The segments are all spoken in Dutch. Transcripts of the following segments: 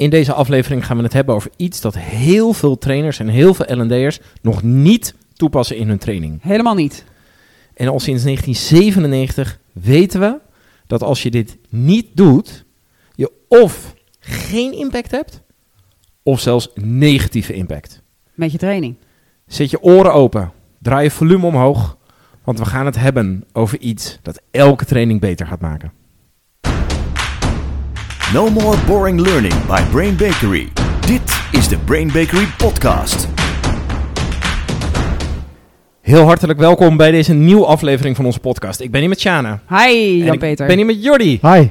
In deze aflevering gaan we het hebben over iets dat heel veel trainers en heel veel L&D'ers nog niet toepassen in hun training. Helemaal niet. En al sinds 1997 weten we dat als je dit niet doet, je of geen impact hebt, of zelfs negatieve impact. Met je training. Zet je oren open, draai je volume omhoog, want we gaan het hebben over iets dat elke training beter gaat maken. No more boring learning by Brain Bakery. Dit is de Brain Bakery podcast. Heel hartelijk welkom bij deze nieuwe aflevering van onze podcast. Ik ben hier met Sjana. Hi, En Jan-Peter. Ik ben hier met Jordi. Hi.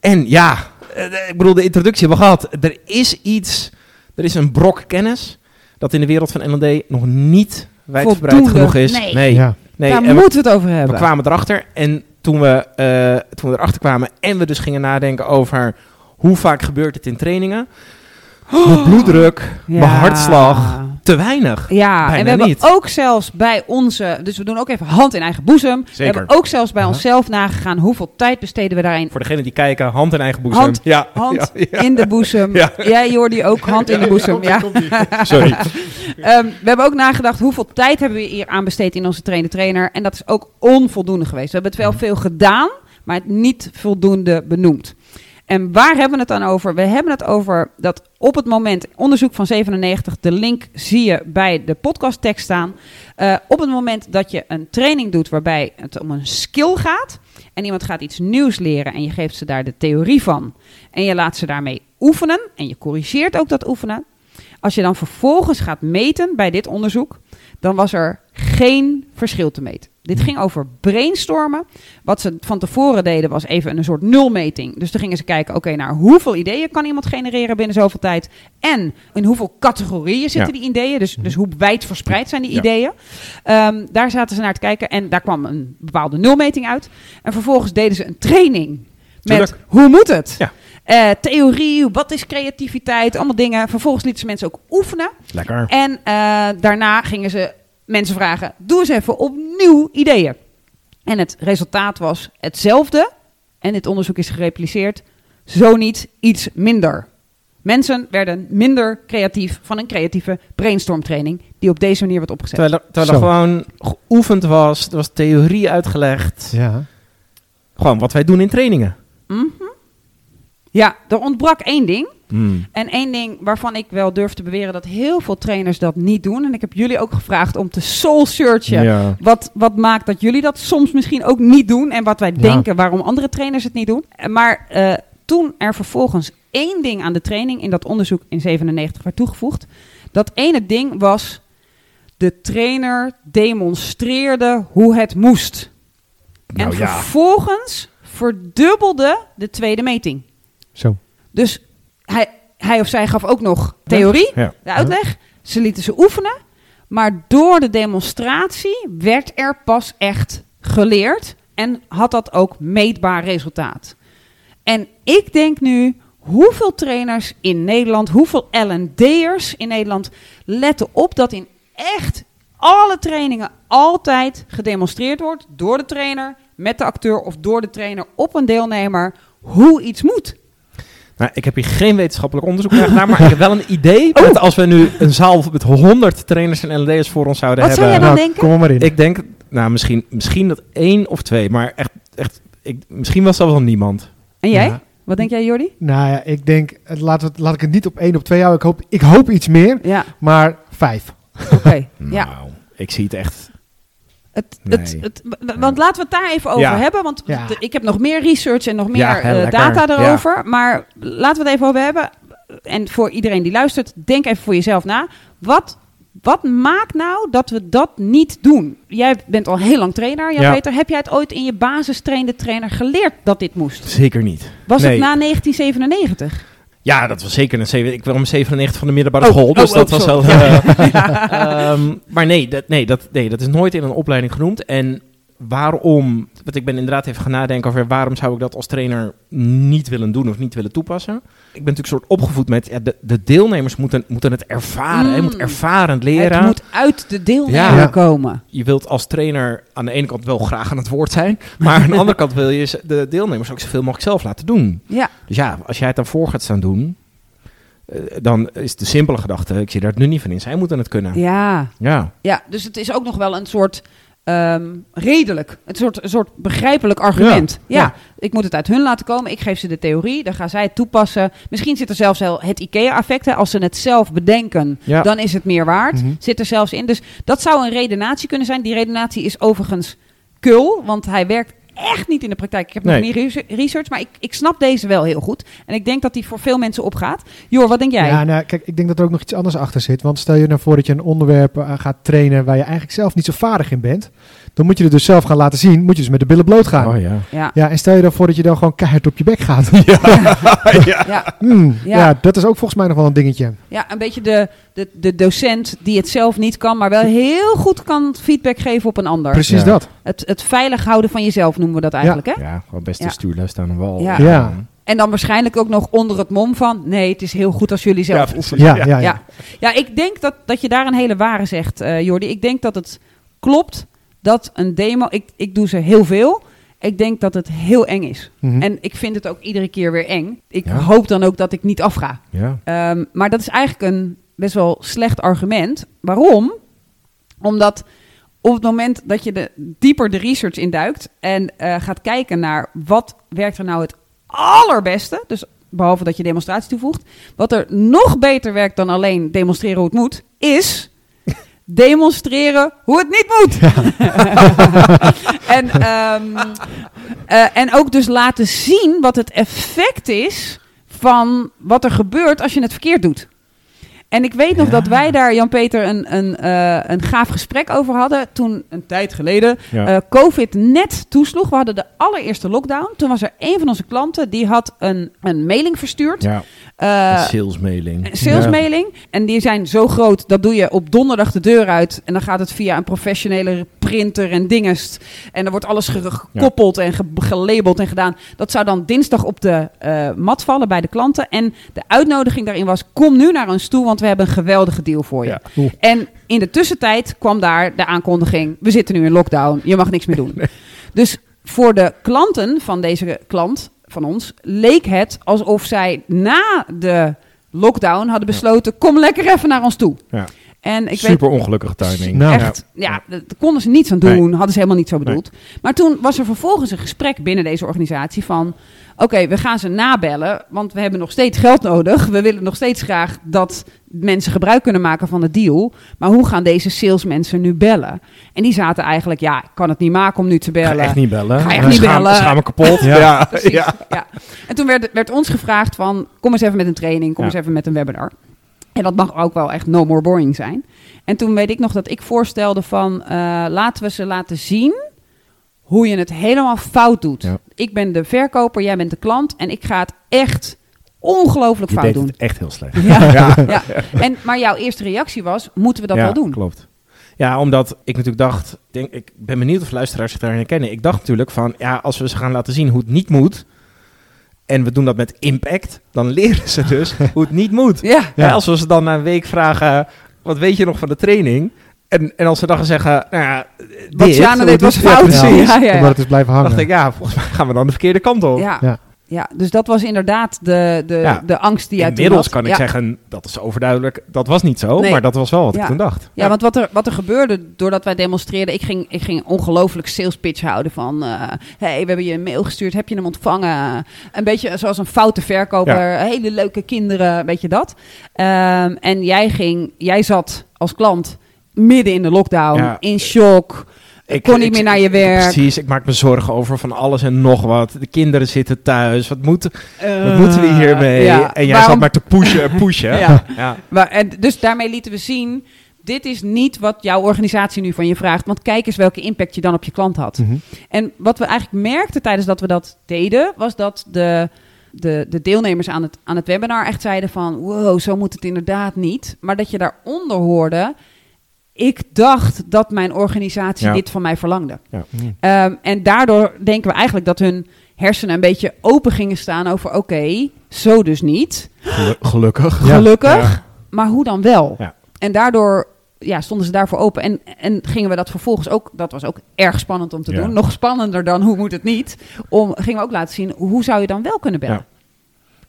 En ja, eh, ik bedoel, de introductie hebben we gehad. Er is iets, er is een brok kennis dat in de wereld van L&D nog niet wijdverbreid genoeg is. Nee. nee. Ja. nee. Daar En we, moeten we het over we hebben. kwamen erachter en toen we, eh, toen we erachter kwamen en we dus gingen nadenken over hoe vaak gebeurt het in trainingen. Mijn bloeddruk, Ja. mijn hartslag, te weinig. Ja, Bijna en we hebben niet. ook zelfs bij onze, dus we doen ook even hand in eigen boezem. We Zeker. hebben ook zelfs bij onszelf nagegaan hoeveel tijd besteden we daarin. Voor degenen die kijken, hand in eigen boezem. Hand- ja, Hand ja, in de boezem. Ja. Jij Jordi ook hand in de boezem. Ja. Sorry. Ehm, we hebben ook nagedacht hoeveel tijd hebben we hier aan besteed in onze trainer-trainer. En dat is ook onvoldoende geweest. We hebben het wel veel gedaan, maar het niet voldoende benoemd. En waar hebben we het dan over? We hebben het over dat op het moment, onderzoek van 97, de link zie je bij de podcasttekst staan. Eh, op het moment dat je een training doet waarbij het om een skill gaat. En iemand gaat iets nieuws leren en je geeft ze daar de theorie van. En je laat ze daarmee oefenen en je corrigeert ook dat oefenen. Als je dan vervolgens gaat meten bij dit onderzoek, dan was er geen verschil te meten. Dit ging over brainstormen. Wat ze van tevoren deden was even een soort nulmeting. Dus dan gingen ze kijken, oké, naar hoeveel ideeën kan iemand genereren binnen zoveel tijd? En in hoeveel categorieën zitten Ja. die ideeën? Dus, dus hoe wijd verspreid zijn die Ja. ideeën? Ehm, daar zaten ze naar te kijken en daar kwam een bepaalde nulmeting uit. En vervolgens deden ze een training met Tuurlijk. hoe moet het? Ja. Eh, theorie, wat is creativiteit, allemaal dingen. Vervolgens lieten ze mensen ook oefenen. Lekker. En eh, daarna gingen ze mensen vragen: doe eens even opnieuw ideeën. En het resultaat was hetzelfde. En dit onderzoek is gerepliceerd. Zo niet iets minder. Mensen werden minder creatief van een creatieve brainstormtraining die op deze manier werd opgezet. Terwijl er, terwijl er gewoon geoefend was, er was theorie uitgelegd. Ja. Gewoon wat wij doen in trainingen. Mhm. Ja, er ontbrak één ding. Hmm. En één ding waarvan ik wel durf te beweren dat heel veel trainers dat niet doen. En ik heb jullie ook gevraagd om te soul searchen. Ja. Wat, wat maakt dat jullie dat soms misschien ook niet doen? En wat wij Ja. denken waarom andere trainers het niet doen. Maar eh, toen er vervolgens één ding aan de training in dat onderzoek in 97 werd toegevoegd. Dat ene ding was, de trainer demonstreerde hoe het moest. Nou en ja. vervolgens verdubbelde de tweede meting. Zo. Dus hij, hij of zij gaf ook nog theorie, Ja. de uitleg. Ze lieten ze oefenen. Maar door de demonstratie werd er pas echt geleerd. En had dat ook meetbaar resultaat. En ik denk nu, hoeveel trainers in Nederland, hoeveel L&D'ers in Nederland letten op dat in echt alle trainingen altijd gedemonstreerd wordt door de trainer, met de acteur of door de trainer op een deelnemer hoe iets moet. Nou, ik heb hier geen wetenschappelijk onderzoek naar gedaan, maar ik heb wel een idee. Oh. Dat als we nu een zaal met 100 trainers en LD'ers voor ons zouden Wat zou hebben. jij dan Nou, denken? Kom maar in. Ik denk, nou misschien, misschien dat één of twee, maar echt, echt ik, misschien was zelfs wel niemand. En jij? Ja. Wat denk jij, Jordi? Nou ja, ik denk, laat, het, laat ik het niet op één op twee houden. Ik hoop, ik hoop iets meer, Ja, maar vijf. oké. ja. Nou, ik zie het echt. Het, Nee. het, want laten we het daar even over Ja. hebben. Want Ja. ik heb nog meer research en nog meer Ja, eh, data erover. Maar laten we het even over hebben. En voor iedereen die luistert, denk even voor jezelf na. Wat, wat maakt nou dat we dat niet doen? Jij bent al heel lang trainer, Jan Ja. Peter. Heb jij het ooit in je basistrainde trainer geleerd dat dit moest? Zeker niet. Was Nee. het na 1997? Ja, dat was zeker een zeven. Ik kwam 97 van de middelbare Oh, school, oh, dus oh, dat was wel. eh, ehm, maar nee dat, nee, dat, nee, dat is nooit in een opleiding genoemd. En waarom? Want ik ben inderdaad even gaan nadenken over waarom zou ik dat als trainer niet willen doen of niet willen toepassen. Ik ben natuurlijk soort opgevoed met ja, de, de deelnemers moeten, moeten het ervaren. Mm. Je moet ervarend leren. Het moet uit de deelnemer Ja. komen. Je wilt als trainer aan de ene kant wel graag aan het woord zijn, maar aan de andere kant wil je de deelnemers ook zoveel mogelijk zelf laten doen. Ja, Dus ja, als jij het dan voor gaat staan doen, eh, dan is de simpele gedachte, ik zie daar het nu niet van in. Zij moeten het kunnen. Ja, Ja. ja, dus het is ook nog wel een soort ehm, redelijk, een soort, een soort begrijpelijk argument. Ja, ja. ik moet het uit hun laten komen. Ik geef ze de theorie, dan gaan zij het toepassen. Misschien zit er zelfs wel het IKEA-effect. Als ze het zelf bedenken, Ja. dan is het meer waard. Mhm. Zit er zelfs in. Dus dat zou een redenatie kunnen zijn. Die redenatie is overigens kul, want hij werkt echt niet in de praktijk. Ik heb nog Nee. niet research- research, maar ik, ik snap deze wel heel goed. En ik denk dat die voor veel mensen opgaat. Jor, wat denk jij? Ja, nou, kijk, ik denk dat er ook nog iets anders achter zit. Want stel je nou voor dat je een onderwerp eh, gaat trainen waar je eigenlijk zelf niet zo vaardig in bent. Dan moet je het dus zelf gaan laten zien. Moet je dus met de billen bloot gaan. Oh ja. Ja. Ja, en stel je dan voor dat je dan gewoon keihard op je bek gaat. Ja, Hmm, Ja. ja. dat is ook volgens mij nog wel een dingetje. ja, een beetje de, de, de docent die het zelf niet kan, maar wel heel goed kan feedback geven op een ander. Precies Ja. dat. Het, het veilig houden van jezelf noemen we dat eigenlijk, hè? Ja, gewoon best Ja. de stuurluis aan een wal. Ja. Ja. En dan waarschijnlijk ook nog onder het mom van... nee, het is heel goed als jullie zelf Ja, oefenen. Ja, ja, ja. Ja. ja, ik denk dat, dat je daar een hele ware zegt, eh Jordi. Ik denk dat het klopt dat een demo... Ik, ik doe ze heel veel. Ik denk dat het heel eng is. Mhm. En ik vind het ook iedere keer weer eng. Ik Ja. hoop dan ook dat ik niet afga. Ja. Ehm, maar dat is eigenlijk een best wel slecht argument. Waarom? Omdat op het moment dat je de, dieper de research induikt en eh, gaat kijken naar wat werkt er nou het allerbeste, dus behalve dat je demonstratie toevoegt, wat er nog beter werkt dan alleen demonstreren hoe het moet, is demonstreren hoe het niet moet. en, ehm, eh, en ook dus laten zien wat het effect is van wat er gebeurt als je het verkeerd doet. En ik weet nog Ja. dat wij daar, Jan-Peter, een, een, eh, een gaaf gesprek over hadden. Toen, een tijd geleden, Ja. eh, COVID net toesloeg. We hadden de allereerste lockdown. Toen was er een van onze klanten, die had een, een mailing verstuurd. ja. Een salesmailing. salesmailing. En die zijn zo groot, dat doe je op donderdag de deur uit. En dan gaat het via een professionele printer en dingest. En dan wordt alles ge- gekoppeld en ge- gelabeld en gedaan. Dat zou dan dinsdag op de eh, mat vallen bij de klanten. En de uitnodiging daarin was, kom nu naar ons toe, want we hebben een geweldige deal voor je. Ja. En in de tussentijd kwam daar de aankondiging, we zitten nu in lockdown, je mag niks meer doen. Dus voor de klanten van deze klant van ons leek het alsof zij na de lockdown hadden besloten: kom lekker even naar ons toe. Ja. En ik weet Super ongelukkige timing. Nou. echt, ja, daar konden ze niets aan doen, hadden ze helemaal niet zo bedoeld. Maar toen was er vervolgens een gesprek binnen deze organisatie van: oké, we gaan ze nabellen, want we hebben nog steeds geld nodig. We willen nog steeds graag dat mensen gebruik kunnen maken van de deal. Maar hoe gaan deze salesmensen nu bellen? En die zaten eigenlijk: ja, ik kan het niet maken om nu te Ga bellen. echt niet bellen. Ga echt niet schaam- bellen. Schaam me kapot. Ja. Ja. Precies, Ja. ja. En toen werd, werd ons gevraagd van, kom eens even met een training, kom Ja. eens even met een webinar. En dat mag ook wel echt no more boring zijn. En toen weet ik nog dat ik voorstelde van, eh, laten we ze laten zien hoe je het helemaal fout doet. Ja. Ik ben de verkoper, jij bent de klant en ik ga het echt ongelooflijk fout doen. echt heel slecht. Ja. Ja. Ja. En, maar jouw eerste reactie was, moeten we dat wel doen? klopt. Ja, omdat ik natuurlijk dacht, denk, ik ben benieuwd of luisteraars zich daarin herkennen. Ik dacht natuurlijk van, ja, als we ze gaan laten zien hoe het niet moet, en we doen dat met impact, dan leren ze dus hoe het niet moet. Ja, Ja. als we ze dan na een week vragen, wat weet je nog van de training? En, en als ze dan gaan zeggen, nou ja, wat dit, Sjane hoe deed was fout. precies. Ja, ja, ja. Omdat het is blijven hangen. dacht ik, ja, volgens mij gaan we dan de verkeerde kant op. Ja. Ja. Dus dat was inderdaad de, de, Ja. de angst die jij toen Inmiddels kan ik Ja. zeggen, dat is overduidelijk, dat was niet zo, Nee. maar dat was wel wat Ja. ik toen dacht. Ja, want wat er, wat er gebeurde doordat wij demonstreerden, ik ging, ik ging ongelooflijk sales pitch houden van, eh hey, we hebben je een mail gestuurd, heb je hem ontvangen? Een beetje zoals een foute verkoper, hele leuke kinderen, een beetje dat. Ehm, en jij ging, jij zat als klant midden in de lockdown, in shock, Ik kon niet meer naar je werk. Precies, ik maak me zorgen over van alles en nog wat. De kinderen zitten thuis. Wat, moet, wat Eh, moeten we hiermee? ja. En jij Waarom- zat maar te pushen en pushen. Ja. ja. Maar, en dus daarmee lieten we zien, dit is niet wat jouw organisatie nu van je vraagt, want kijk eens welke impact je dan op je klant had. Mhm. En wat we eigenlijk merkten tijdens dat we dat deden, was dat de, de, de deelnemers aan het, aan het webinar echt zeiden van, wow, zo moet het inderdaad niet. Maar dat je daaronder hoorde, ik dacht dat mijn organisatie Ja. dit van mij verlangde. Ja. Ehm, en daardoor denken we eigenlijk dat hun hersenen een beetje open gingen staan over, oké, zo dus niet. Gelu- gelukkig. Ja. Gelukkig, Ja. maar hoe dan wel? Ja. En daardoor ja, stonden ze daarvoor open. En, en gingen we dat vervolgens ook, dat was ook erg spannend om te Ja. doen. Nog spannender dan hoe moet het niet. Om, gingen we ook laten zien, hoe zou je dan wel kunnen bellen?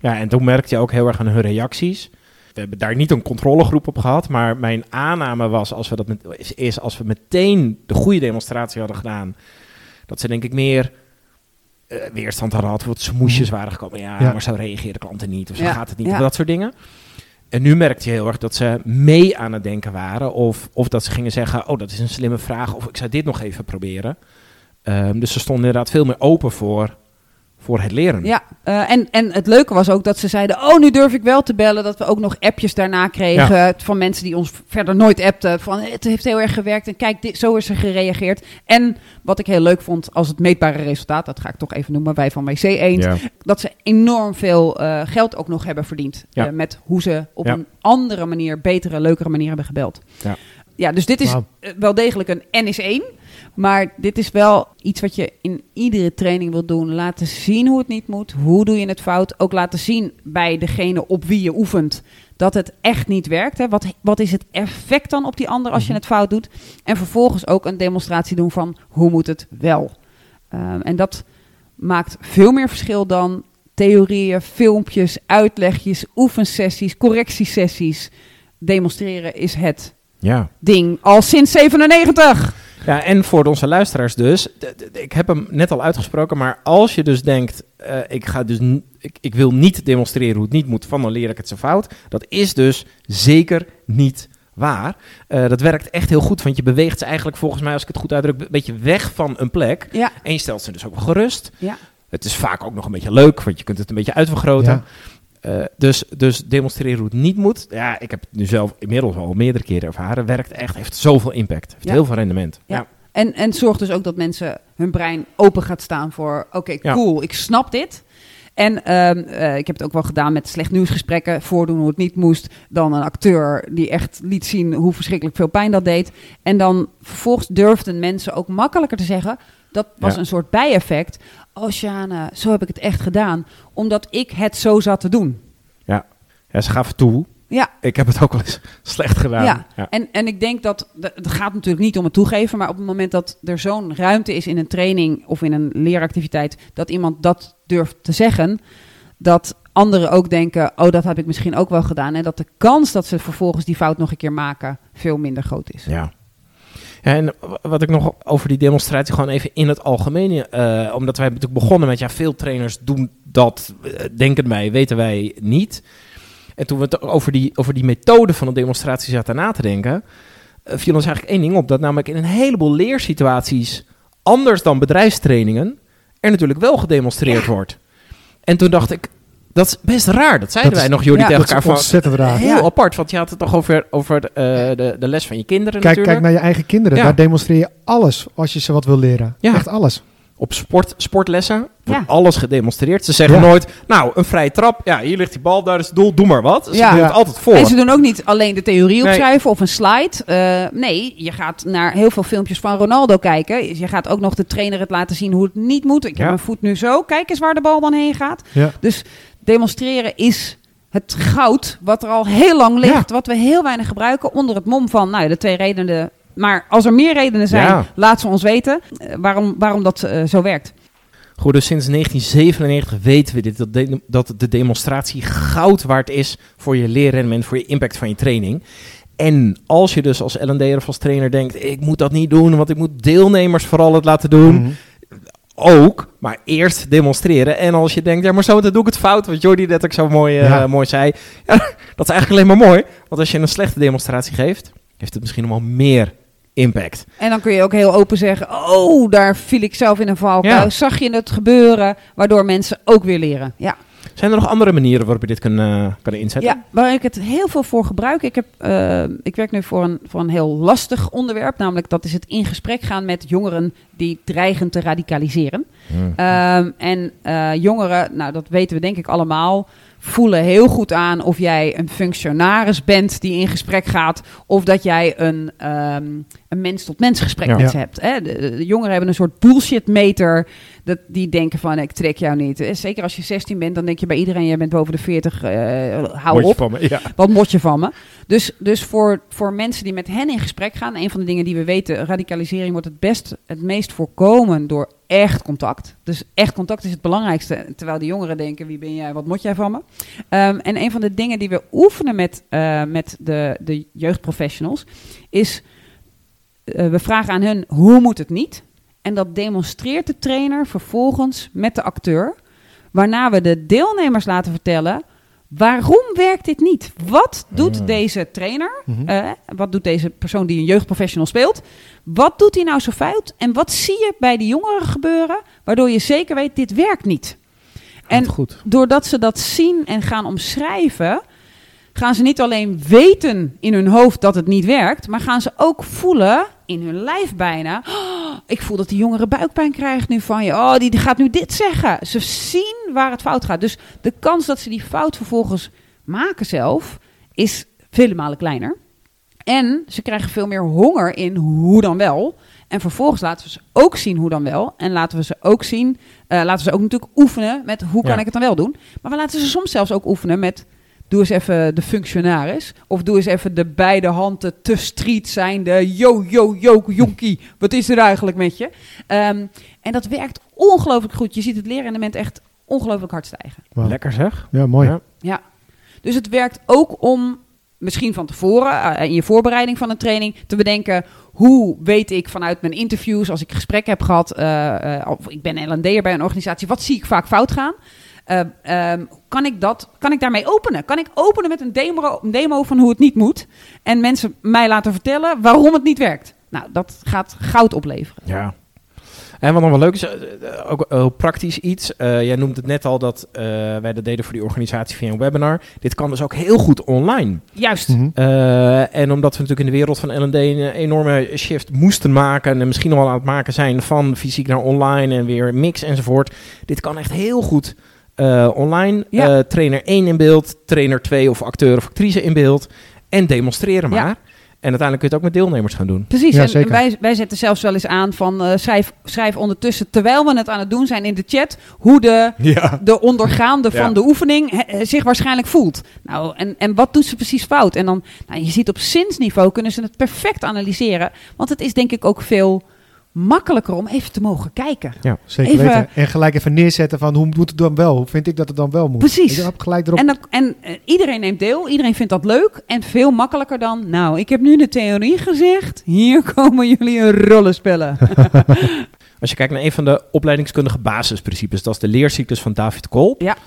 Ja. Ja, en toen merkte je ook heel erg aan hun reacties. We hebben daar niet een controlegroep op gehad, maar mijn aanname was, als we dat met, is, is als we meteen de goede demonstratie hadden gedaan, dat ze denk ik meer eh, weerstand hadden gehad, wat smoesjes waren gekomen. Ja, Ja. maar zo reageren klanten niet, of zo Ja, gaat het niet, ja. of dat soort dingen. En nu merkte je heel erg dat ze mee aan het denken waren, of, of dat ze gingen zeggen, oh, dat is een slimme vraag, of ik zou dit nog even proberen. Ehm, dus ze stonden inderdaad veel meer open voor, voor het leren. Ja, eh, en, en het leuke was ook dat ze zeiden: Oh, nu durf ik wel te bellen. Dat we ook nog appjes daarna kregen van mensen die ons verder nooit appten. Van het heeft heel erg gewerkt en kijk, dit, zo is er gereageerd. En wat ik heel leuk vond als het meetbare resultaat, dat ga ik toch even noemen, wij van WC 1 Ja. dat ze enorm veel eh, geld ook nog hebben verdiend. Ja. eh, met hoe ze op Ja. een andere manier, betere, leukere manier hebben gebeld. Ja. ja dus dit is wel degelijk een N is 1. Maar dit is wel iets wat je in iedere training wil doen. Laten zien hoe het niet moet. Hoe doe je het fout? Ook laten zien bij degene op wie je oefent dat het echt niet werkt. Hè? Wat, wat is het effect dan op die ander als je het fout doet? En vervolgens ook een demonstratie doen van hoe moet het wel. Ehm, en dat maakt veel meer verschil dan theorieën, filmpjes, uitlegjes, oefensessies, correctiesessies. Demonstreren is het ja. ding al sinds 97. Ja, en voor onze luisteraars dus. Ik heb hem net al uitgesproken, maar als je dus denkt, eh, ik, ga dus ik, ik wil niet demonstreren hoe het niet moet, van dan leer ik het zo fout. Dat is dus zeker niet waar. Eh, dat werkt echt heel goed, want je beweegt ze eigenlijk volgens mij, als ik het goed uitdruk, een beetje weg van een plek. Ja, En je stelt ze dus ook wel gerust. ja. Het is vaak ook nog een beetje leuk, want je kunt het een beetje uitvergroten. Ja. Eh, dus, dus demonstreren hoe het niet moet. Ja, ik heb het nu zelf inmiddels al meerdere keren ervaren. Werkt echt, heeft zoveel impact. Heeft Ja. heel veel rendement. Ja. Ja. En, en zorg dus ook dat mensen hun brein open gaat staan voor... oké, cool, ik snap dit. En ehm, eh, ik heb het ook wel gedaan met slecht nieuwsgesprekken. Voordoen hoe het niet moest. Dan een acteur die echt liet zien hoe verschrikkelijk veel pijn dat deed. En dan vervolgens durfden mensen ook makkelijker te zeggen... dat was Ja. een soort bijeffect. Oh, Sjane, zo heb ik het echt gedaan. Omdat ik het zo zat te doen. Ja, ze gaven toe. Ja, Ik heb het ook wel eens slecht gedaan. Ja, Ja. En, en ik denk dat, het gaat natuurlijk niet om het toegeven, maar op het moment dat er zo'n ruimte is in een training of in een leeractiviteit, dat iemand dat durft te zeggen, dat anderen ook denken, oh dat heb ik misschien ook wel gedaan. En dat de kans dat ze vervolgens die fout nog een keer maken veel minder groot is. Ja. En wat ik nog over die demonstratie gewoon even in het algemeen, eh, omdat wij natuurlijk begonnen met, ja, veel trainers doen dat, eh, denken wij, weten wij niet. En toen we het over die, over die methode van een demonstratie zaten na te denken, eh, viel ons eigenlijk één ding op, dat namelijk in een heleboel leersituaties, anders dan bedrijfstrainingen, er natuurlijk wel gedemonstreerd wordt. En toen dacht ik, dat is best raar. Dat zeiden Dat wij is- nog, Jordi, ja, tegen Dat is elkaar van, ontzettend raar. heel Ja. apart. Want je had het toch over, over eh, de, de les van je kinderen Kijk, natuurlijk. kijk naar je eigen kinderen. Ja. Daar demonstreer je alles als je ze wat wil leren. Ja. Echt alles. Op sport, sportlessen wordt alles gedemonstreerd. Ze zeggen Ja. nooit, nou, een vrije trap. Ja, hier ligt die bal, daar is het doel, doe maar wat. Ze Ja. doen het altijd voor. En ze doen ook niet alleen de theorie Nee. opschrijven of een slide. Eh, nee, je gaat naar heel veel filmpjes van Ronaldo kijken. Je gaat ook nog de trainer het laten zien hoe het niet moet. Ik heb mijn voet nu zo. Kijk eens waar de bal dan heen gaat. Ja. Dus demonstreren is het goud wat er al heel lang ligt. Wat we heel weinig gebruiken onder het mom van nou, de twee redenen. Maar als er meer redenen zijn, Ja. laat ze ons weten eh, waarom, waarom dat eh, zo werkt. Goed, dus sinds 1997 weten we dit, dat, de, dat de demonstratie goud waard is voor je leerrendement, voor je impact van je training. En als je dus als L&D'er of als trainer denkt, ik moet dat niet doen, want ik moet deelnemers vooral het laten doen. Mhm. Ook, maar eerst demonstreren. En als je denkt, ja, maar zo meteen doe ik het fout, wat Jordi net ook zo mooi, eh, mooi zei. Ja, dat is eigenlijk alleen maar mooi, want als je een slechte demonstratie geeft, heeft het misschien nog wel meer impact. En dan kun je ook heel open zeggen: Oh, daar viel ik zelf in een valkuil. Ja. Zag je het gebeuren? Waardoor mensen ook weer leren. Ja. Zijn er nog andere manieren waarop je dit kan, eh, kan inzetten? Ja, waar ik het heel veel voor gebruik. Ik, heb, eh, ik werk nu voor een, voor een heel lastig onderwerp. Namelijk dat is het in gesprek gaan met jongeren die dreigen te radicaliseren. Hmm. Ehm, en eh, jongeren, nou dat weten we denk ik allemaal, voelen heel goed aan of jij een functionaris bent die in gesprek gaat. Of dat jij een, ehm, een mens-tot-mens gesprek Ja. met ze hebt. Hè? De, de jongeren hebben een soort bullshit-meter. Dat, die denken van ik trek jou niet. Eh, Zeker als je 16 bent, dan denk je bij iedereen, jij bent boven de 40, eh, hou je op. van me? Ja. Wat mot je van me? Dus, dus voor, voor mensen die met hen in gesprek gaan, een van de dingen die we weten, radicalisering wordt het best, het meest voorkomen door echt contact. Dus echt contact is het belangrijkste. Terwijl de jongeren denken, wie ben jij, wat moet jij van me? Ehm, en een van de dingen die we oefenen met, eh, met de, de jeugdprofessionals is... eh, we vragen aan hun, hoe moet het niet? En dat demonstreert de trainer vervolgens met de acteur. Waarna we de deelnemers laten vertellen... waarom werkt dit niet? Wat doet deze trainer? Mhm. eh, wat doet deze persoon die een jeugdprofessional speelt? Wat doet hij nou zo fout? En wat zie je bij de jongeren gebeuren... waardoor je zeker weet, dit werkt niet? En goed. doordat ze dat zien en gaan omschrijven, gaan ze niet alleen weten in hun hoofd dat het niet werkt, maar gaan ze ook voelen in hun lijf bijna. "Oh, ik voel dat die jongere buikpijn krijgt nu van je. Oh, die die gaat nu dit zeggen. Ze zien waar het fout gaat. Dus de kans dat ze die fout vervolgens maken zelf is vele malen kleiner. En ze krijgen veel meer honger in hoe dan wel. En vervolgens laten we ze ook zien hoe dan wel. En laten we ze ook zien, eh, laten we ze ook natuurlijk oefenen met hoe kan Ja. ik het dan wel doen. Maar we laten ze soms zelfs ook oefenen met doe eens even de functionaris. Of doe eens even de beide handen te street zijnde. Yo, yo, yo, jonkie. Wat is er eigenlijk met je? Ehm, en dat werkt ongelooflijk goed. Je ziet het leerrendement echt ongelooflijk hard stijgen. Lekker zeg. Ja, mooi. Ja. Ja, dus het werkt ook om misschien van tevoren eh, in je voorbereiding van een training te bedenken hoe weet ik vanuit mijn interviews als ik gesprekken heb gehad eh, eh, of ik ben L&D'er bij een organisatie, wat zie ik vaak fout gaan? Eh, ehm, kan ik dat, kan ik daarmee openen? Kan ik openen met een demo, een demo van hoe het niet moet en mensen mij laten vertellen waarom het niet werkt? Nou, dat gaat goud opleveren. Ja. En wat nog wel leuk is, eh, eh, ook heel praktisch iets. Eh, jij noemt het net al dat eh, wij dat deden voor die organisatie via een webinar. Dit kan dus ook heel goed online. Juist. Mhm. Eh, en omdat we natuurlijk in de wereld van L&D een enorme shift moesten maken... en misschien nog wel aan het maken zijn van fysiek naar online en weer mix enzovoort. Dit kan echt heel goed eh, online. Ja. Eh, trainer 1 in beeld, trainer 2 of acteur of actrice in beeld. En demonstreren Ja. maar. En uiteindelijk kun je het ook met deelnemers gaan doen. Precies, Ja, en zeker. wij, wij zetten zelfs wel eens aan van eh, schrijf, schrijf ondertussen, terwijl we het aan het doen zijn in de chat, hoe de, Ja. de ondergaande van de oefening zich waarschijnlijk voelt. Nou, en, en wat doet ze precies fout? En dan, nou, je ziet op zinsniveau kunnen ze het perfect analyseren, want het is denk ik ook veel makkelijker om even te mogen kijken. Zeker Even- weten. En gelijk even neerzetten van hoe moet het dan wel? Hoe vind ik dat het dan wel moet? Precies. Hebt gelijk erop. En, dan, en eh, iedereen neemt deel, iedereen vindt dat leuk en veel makkelijker dan, nou, ik heb nu de theorie gezegd, hier komen jullie een rollenspellen. Als je kijkt naar een van de opleidingskundige basisprincipes, dat is de leercyclus van David Kolb. Ja.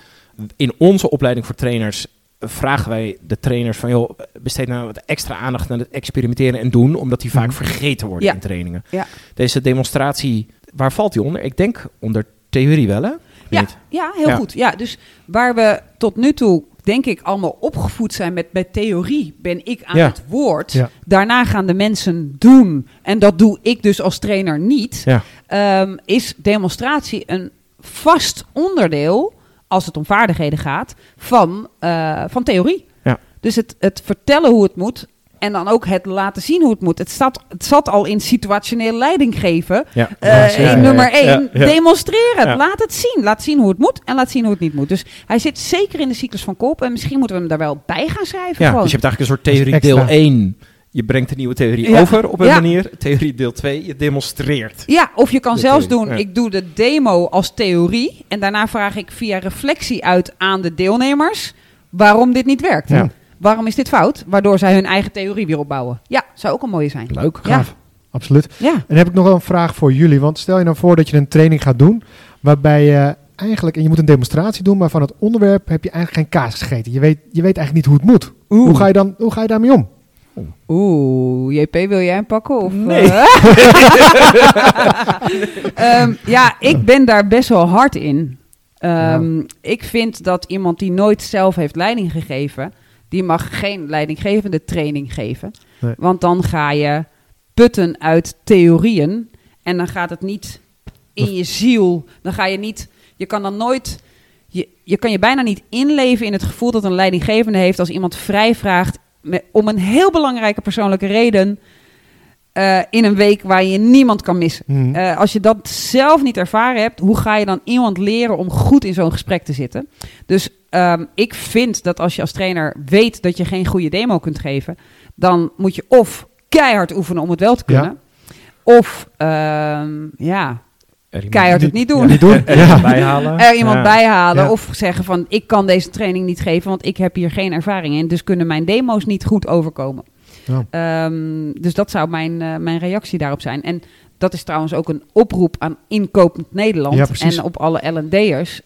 In onze opleiding voor trainers vragen wij de trainers van, joh, besteed nou wat extra aandacht aan het experimenteren en doen, omdat die vaak Mhm. vergeten worden Ja. in trainingen. Ja. Deze demonstratie, waar valt die onder? Ik denk onder theorie wel, hè? Ja, ja heel Ja. goed. Ja, dus waar we tot nu toe, denk ik, allemaal opgevoed zijn met, met theorie, ben ik aan Ja. het woord. Ja. Daarna gaan de mensen doen. En dat doe ik dus als trainer niet. Ja. Ehm, is demonstratie een vast onderdeel, als het om vaardigheden gaat, van, eh, van theorie. Ja. Dus het, het vertellen hoe het moet. En dan ook het laten zien hoe het moet. Het, staat, het zat al in situationeel leiding geven. Ja. Eh, nummer Ja, 1, ja, ja. demonstreren het. Laat het zien. Laat zien hoe het moet en laat zien hoe het niet moet. Dus hij zit zeker in de cyclus van Kolp. En misschien moeten we hem daar wel bij gaan schrijven. Ja, gewoon. dus je hebt eigenlijk een soort theorie deel 1. Je brengt de nieuwe theorie Ja. over op een Ja. manier. Theorie deel 2, je demonstreert. Ja, of je kan zelfs theorie, doen, ja. ik doe de demo als theorie. En daarna vraag ik via reflectie uit aan de deelnemers waarom dit niet werkt. Ja. Waarom is dit fout? Waardoor zij hun eigen theorie weer opbouwen. Ja, zou ook een mooie zijn. Leuk. Ja. Gaaf. Absoluut. Ja, En dan heb ik nog wel een vraag voor jullie. Want stel je nou voor dat je een training gaat doen. Waarbij je eigenlijk, en je moet een demonstratie doen. Maar van het onderwerp heb je eigenlijk geen kaas gegeten. Je weet, je weet eigenlijk niet hoe het moet. Oeh. Hoe ga, je dan, hoe ga je daarmee om? Oeh, JP, wil jij hem pakken? Of, Nee. eh? Ehm, ja, ik ben daar best wel hard in. Ehm, Ik vind dat iemand die nooit zelf heeft leiding gegeven, die mag geen leidinggevende training geven. Nee. Want dan ga je putten uit theorieën en dan gaat het niet in je ziel. Dan ga je niet, je kan dan nooit, je, je kan je bijna niet inleven in het gevoel dat een leidinggevende heeft als iemand vrij vraagt met, om een heel belangrijke persoonlijke reden eh, in een week waar je niemand kan missen. Mhm. Eh, als je dat zelf niet ervaren hebt, hoe ga je dan iemand leren om goed in zo'n gesprek te zitten? Dus ehm, ik vind dat als je als trainer weet dat je geen goede demo kunt geven, dan moet je of keihard oefenen om het wel te kunnen, of ehm, ja, keihard het niet doen. Niet doen. Er Ja. iemand bijhalen. Er iemand Ja. bijhalen Ja. of zeggen van ik kan deze training niet geven, want ik heb hier geen ervaring in. Dus kunnen mijn demo's niet goed overkomen. Ja. Ehm, dus dat zou mijn, eh, mijn reactie daarop zijn. En dat is trouwens ook een oproep aan inkopend Nederland Ja, en op alle L&D'ers.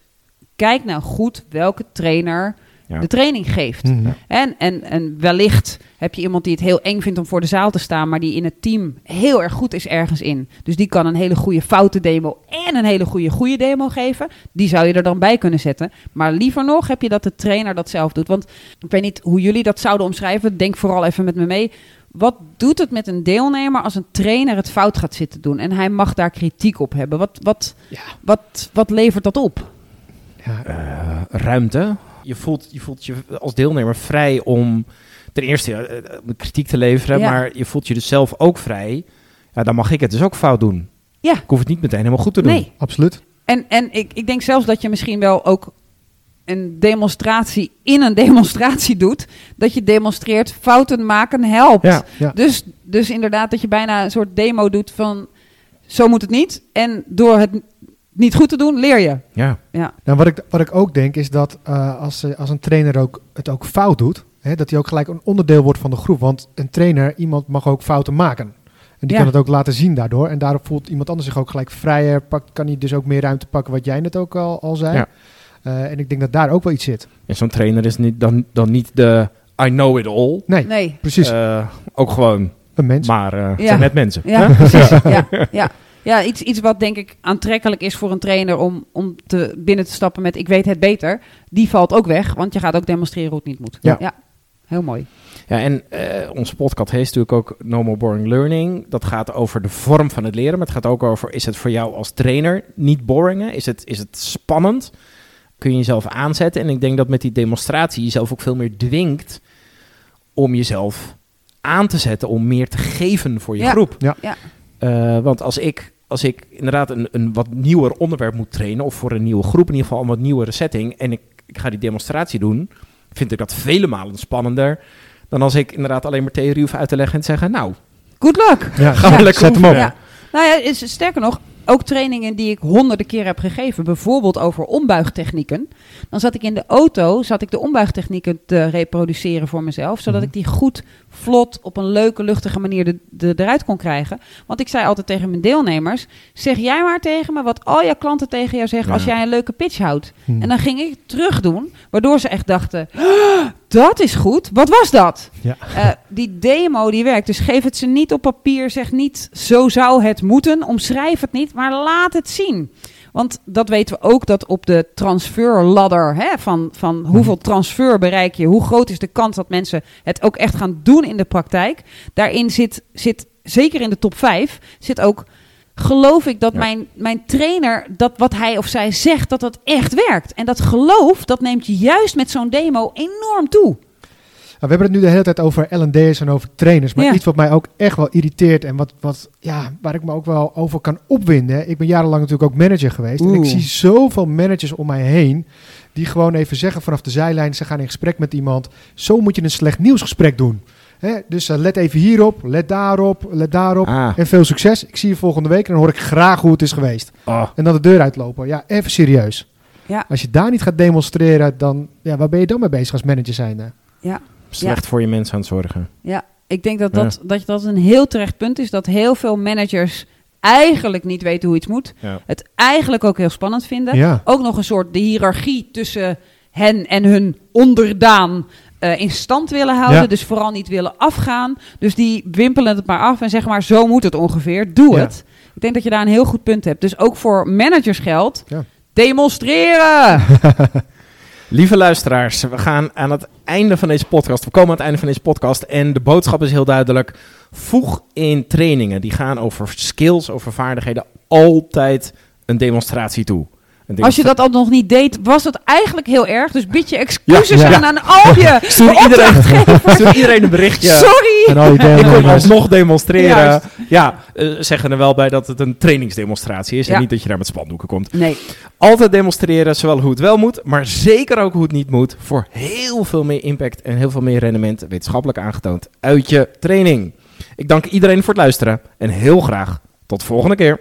Kijk nou goed welke trainer Ja. de training geeft. Mhm. En, en, en wellicht heb je iemand die het heel eng vindt om voor de zaal te staan, maar die in het team heel erg goed is ergens in. Dus die kan een hele goede foute demo en een hele goede goede demo geven. Die zou je er dan bij kunnen zetten. Maar liever nog heb je dat de trainer dat zelf doet. Want ik weet niet hoe jullie dat zouden omschrijven. Denk vooral even met me mee. Wat doet het met een deelnemer als een trainer het fout gaat zitten doen? En hij mag daar kritiek op hebben. Wat, wat, Ja. wat, wat levert dat op? Ja. Eh, ruimte. Je voelt, je voelt je als deelnemer vrij om ten eerste eh, eh, kritiek te leveren, Ja. maar je voelt je dus zelf ook vrij. Ja, dan mag ik het dus ook fout doen. Ja. Ik hoef het niet meteen helemaal goed te doen. Nee. Absoluut. En, en ik, ik denk zelfs dat je misschien wel ook een demonstratie in een demonstratie doet. Dat je demonstreert, fouten maken helpt. Ja. Ja. Dus, dus inderdaad dat je bijna een soort demo doet van zo moet het niet. En door het niet goed te doen, leer je. Ja. Ja, Nou, wat, ik, wat ik ook denk is dat eh, als, eh, als een trainer ook, het ook fout doet, hè, dat hij ook gelijk een onderdeel wordt van de groep. Want een trainer, iemand mag ook fouten maken. En die Ja. kan het ook laten zien daardoor. En daarop voelt iemand anders zich ook gelijk vrijer. Pakt, kan hij dus ook meer ruimte pakken, wat jij net ook al, al zei. Ja. Eh, en ik denk dat daar ook wel iets zit. En zo'n trainer is niet, dan, dan niet de I know it all. Nee, nee. precies. Ook gewoon, een mens. maar eh het Ja. zijn net mensen. Ja, precies. Ja, ja. ja iets, iets wat denk ik aantrekkelijk is voor een trainer om, om te, binnen te stappen met ik weet het beter. Die valt ook weg, want je gaat ook demonstreren hoe het niet moet. Ja. heel mooi. Ja, en eh, onze podcast heet natuurlijk ook No More Boring Learning. Dat gaat over de vorm van het leren, maar het gaat ook over... is het voor jou als trainer niet boring? hè? Is het, is het spannend? Kun je jezelf aanzetten? En ik denk dat met die demonstratie jezelf ook veel meer dwingt... om jezelf aan te zetten, om meer te geven voor je Ja. groep. Ja. Ja. Eh, want als ik, als ik inderdaad een, een wat nieuwer onderwerp moet trainen... of voor een nieuwe groep, in ieder geval een wat nieuwere setting... en ik, ik ga die demonstratie doen... vind ik dat vele malen spannender... dan als ik inderdaad alleen maar theorie hoef uit te leggen en te zeggen... nou, Good luck! Ja, Ja. lekker zet hem op. Ja. Nou ja, is, sterker nog, ook trainingen die ik honderden keer heb gegeven, bijvoorbeeld over ombuigtechnieken. Dan zat ik in de auto, zat ik de ombuigtechnieken te reproduceren voor mezelf, zodat Mhm. ik die goed, vlot, op een leuke, luchtige manier de, de, eruit kon krijgen. Want ik zei altijd tegen mijn deelnemers, zeg jij maar tegen me wat al jouw klanten tegen jou zeggen als jij een leuke pitch houdt. Hm. En dan ging ik terug doen, waardoor ze echt dachten, "Ah, dat is goed, wat was dat? Ja. Eh, die demo die werkt, dus geef het ze niet op papier, zeg niet zo zou het moeten, omschrijf het niet, maar laat het zien. Want dat weten we ook, dat op de transferladder, hè, van, van hoeveel transfer bereik je, hoe groot is de kans dat mensen het ook echt gaan doen in de praktijk. Daarin zit, zit zeker in de top 5, zit ook, geloof ik dat Ja. mijn, mijn trainer, dat wat hij of zij zegt, dat dat echt werkt. En dat geloof, dat neemt je juist met zo'n demo enorm toe. We hebben het nu de hele tijd over L&D'ers en over trainers. Maar Ja. iets wat mij ook echt wel irriteert en wat, wat, ja, waar ik me ook wel over kan opwinden. Ik ben jarenlang natuurlijk ook manager geweest. En ik zie zoveel managers om mij heen die gewoon even zeggen vanaf de zijlijn. Ze gaan in gesprek met iemand. Zo moet je een slecht nieuwsgesprek doen. Dus eh, let even hierop, let daarop, let daarop. Ah, En veel succes. Ik zie je volgende week en dan hoor ik graag hoe het is geweest. oh, En dan de deur uitlopen. Ja, even serieus. Ja. Als je daar niet gaat demonstreren, dan, ja, waar ben je dan mee bezig als manager zijnde? Slecht voor je mensen aan het zorgen. Ja, ik denk dat Ja. dat, dat dat een heel terecht punt is. Dat heel veel managers eigenlijk niet weten hoe iets moet. Ja. Het eigenlijk ook heel spannend vinden. Ja. Ook nog een soort de hiërarchie tussen hen en hun onderdaan eh, in stand willen houden. Ja. Dus vooral niet willen afgaan. Dus die wimpelen het maar af en zeggen maar zo moet het ongeveer. Doe Ja. het. Ik denk dat je daar een heel goed punt hebt. Dus ook voor managers geldt. Ja. Demonstreren! Lieve luisteraars, we gaan aan het einde van deze podcast. We komen aan het einde van deze podcast. En de boodschap is heel duidelijk. Voeg in trainingen die gaan over skills, over vaardigheden, altijd een demonstratie toe. Als je dat al nog niet deed, was dat eigenlijk heel erg. Dus bied je excuses Ja, ja. aan aan al je Stuur iedereen, stuur iedereen een berichtje. Sorry! En al je Ik deelnemers. alsnog demonstreren. Juist. Ja, eh, zeggen er wel bij dat het een trainingsdemonstratie is. Ja. En niet dat je daar met spandoeken komt. Nee, Altijd demonstreren, zowel hoe het wel moet, maar zeker ook hoe het niet moet. Voor heel veel meer impact en heel veel meer rendement, wetenschappelijk aangetoond, uit je training. Ik dank iedereen voor het luisteren en heel graag tot de volgende keer.